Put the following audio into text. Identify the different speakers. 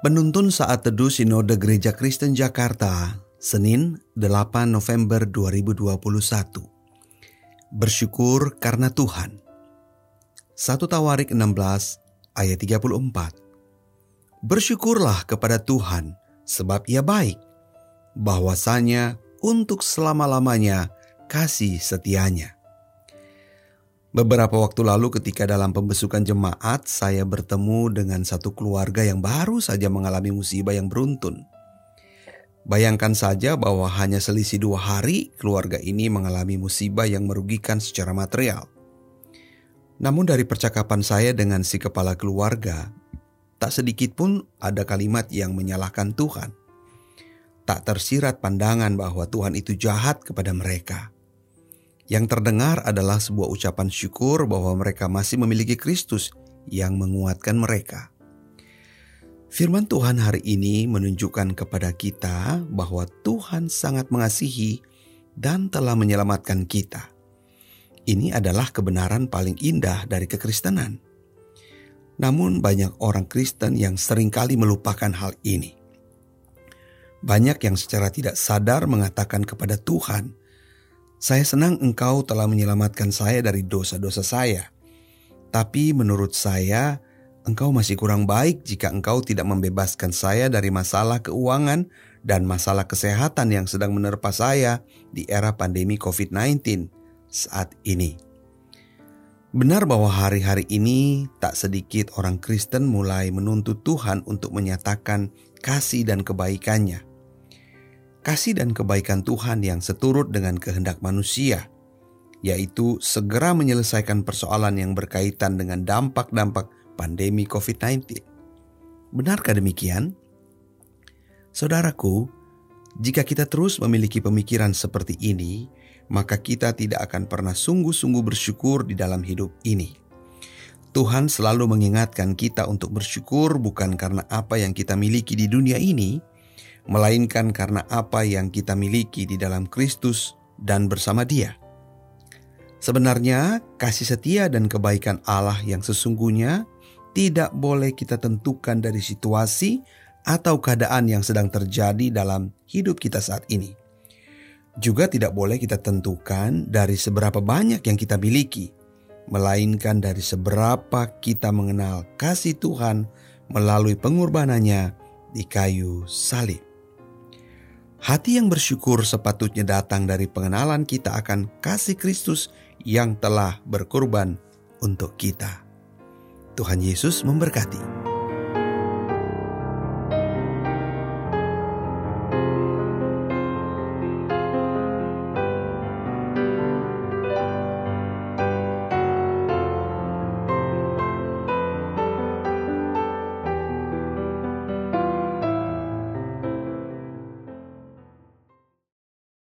Speaker 1: Penuntun saat teduh Sinode Gereja Kristen Jakarta, Senin 8 November 2021. Bersyukur karena Tuhan. 1 Tawarik 16 ayat 34. Bersyukurlah kepada Tuhan sebab ia baik, bahwasanya untuk selama-lamanya kasih setianya. Beberapa waktu lalu ketika dalam pembesukan jemaat, saya bertemu dengan satu keluarga yang baru saja mengalami musibah yang beruntun. Bayangkan saja bahwa hanya selisih dua hari keluarga ini mengalami musibah yang merugikan secara material. Namun dari percakapan saya dengan si kepala keluarga, tak sedikit pun ada kalimat yang menyalahkan Tuhan. Tak tersirat pandangan bahwa Tuhan itu jahat kepada mereka. Yang terdengar adalah sebuah ucapan syukur bahwa mereka masih memiliki Kristus yang menguatkan mereka. Firman Tuhan hari ini menunjukkan kepada kita bahwa Tuhan sangat mengasihi dan telah menyelamatkan kita. Ini adalah kebenaran paling indah dari kekristenan. Namun, banyak orang Kristen yang sering kali melupakan hal ini. Banyak yang secara tidak sadar mengatakan kepada Tuhan, saya senang engkau telah menyelamatkan saya dari dosa-dosa saya. Tapi menurut saya, engkau masih kurang baik jika engkau tidak membebaskan saya dari masalah keuangan dan masalah kesehatan yang sedang menerpa saya di era pandemi COVID-19 saat ini. Benar bahwa hari-hari ini tak sedikit orang Kristen mulai menuntut Tuhan untuk menyatakan kasih dan kebaikannya kasih dan kebaikan Tuhan yang seturut dengan kehendak manusia, yaitu segera menyelesaikan persoalan yang berkaitan dengan dampak-dampak pandemi COVID-19. Benarkah demikian? Saudaraku, jika kita terus memiliki pemikiran seperti ini, maka kita tidak akan pernah sungguh-sungguh bersyukur di dalam hidup ini. Tuhan selalu mengingatkan kita untuk bersyukur bukan karena apa yang kita miliki di dunia ini, melainkan karena apa yang kita miliki di dalam Kristus dan bersama Dia. Sebenarnya, kasih setia dan kebaikan Allah yang sesungguhnya tidak boleh kita tentukan dari situasi atau keadaan yang sedang terjadi dalam hidup kita saat ini. Juga tidak boleh kita tentukan dari seberapa banyak yang kita miliki, melainkan dari seberapa kita mengenal kasih Tuhan melalui pengorbanannya di kayu salib. Hati yang bersyukur sepatutnya datang dari pengenalan kita akan kasih Kristus yang telah berkorban untuk kita. Tuhan Yesus memberkati.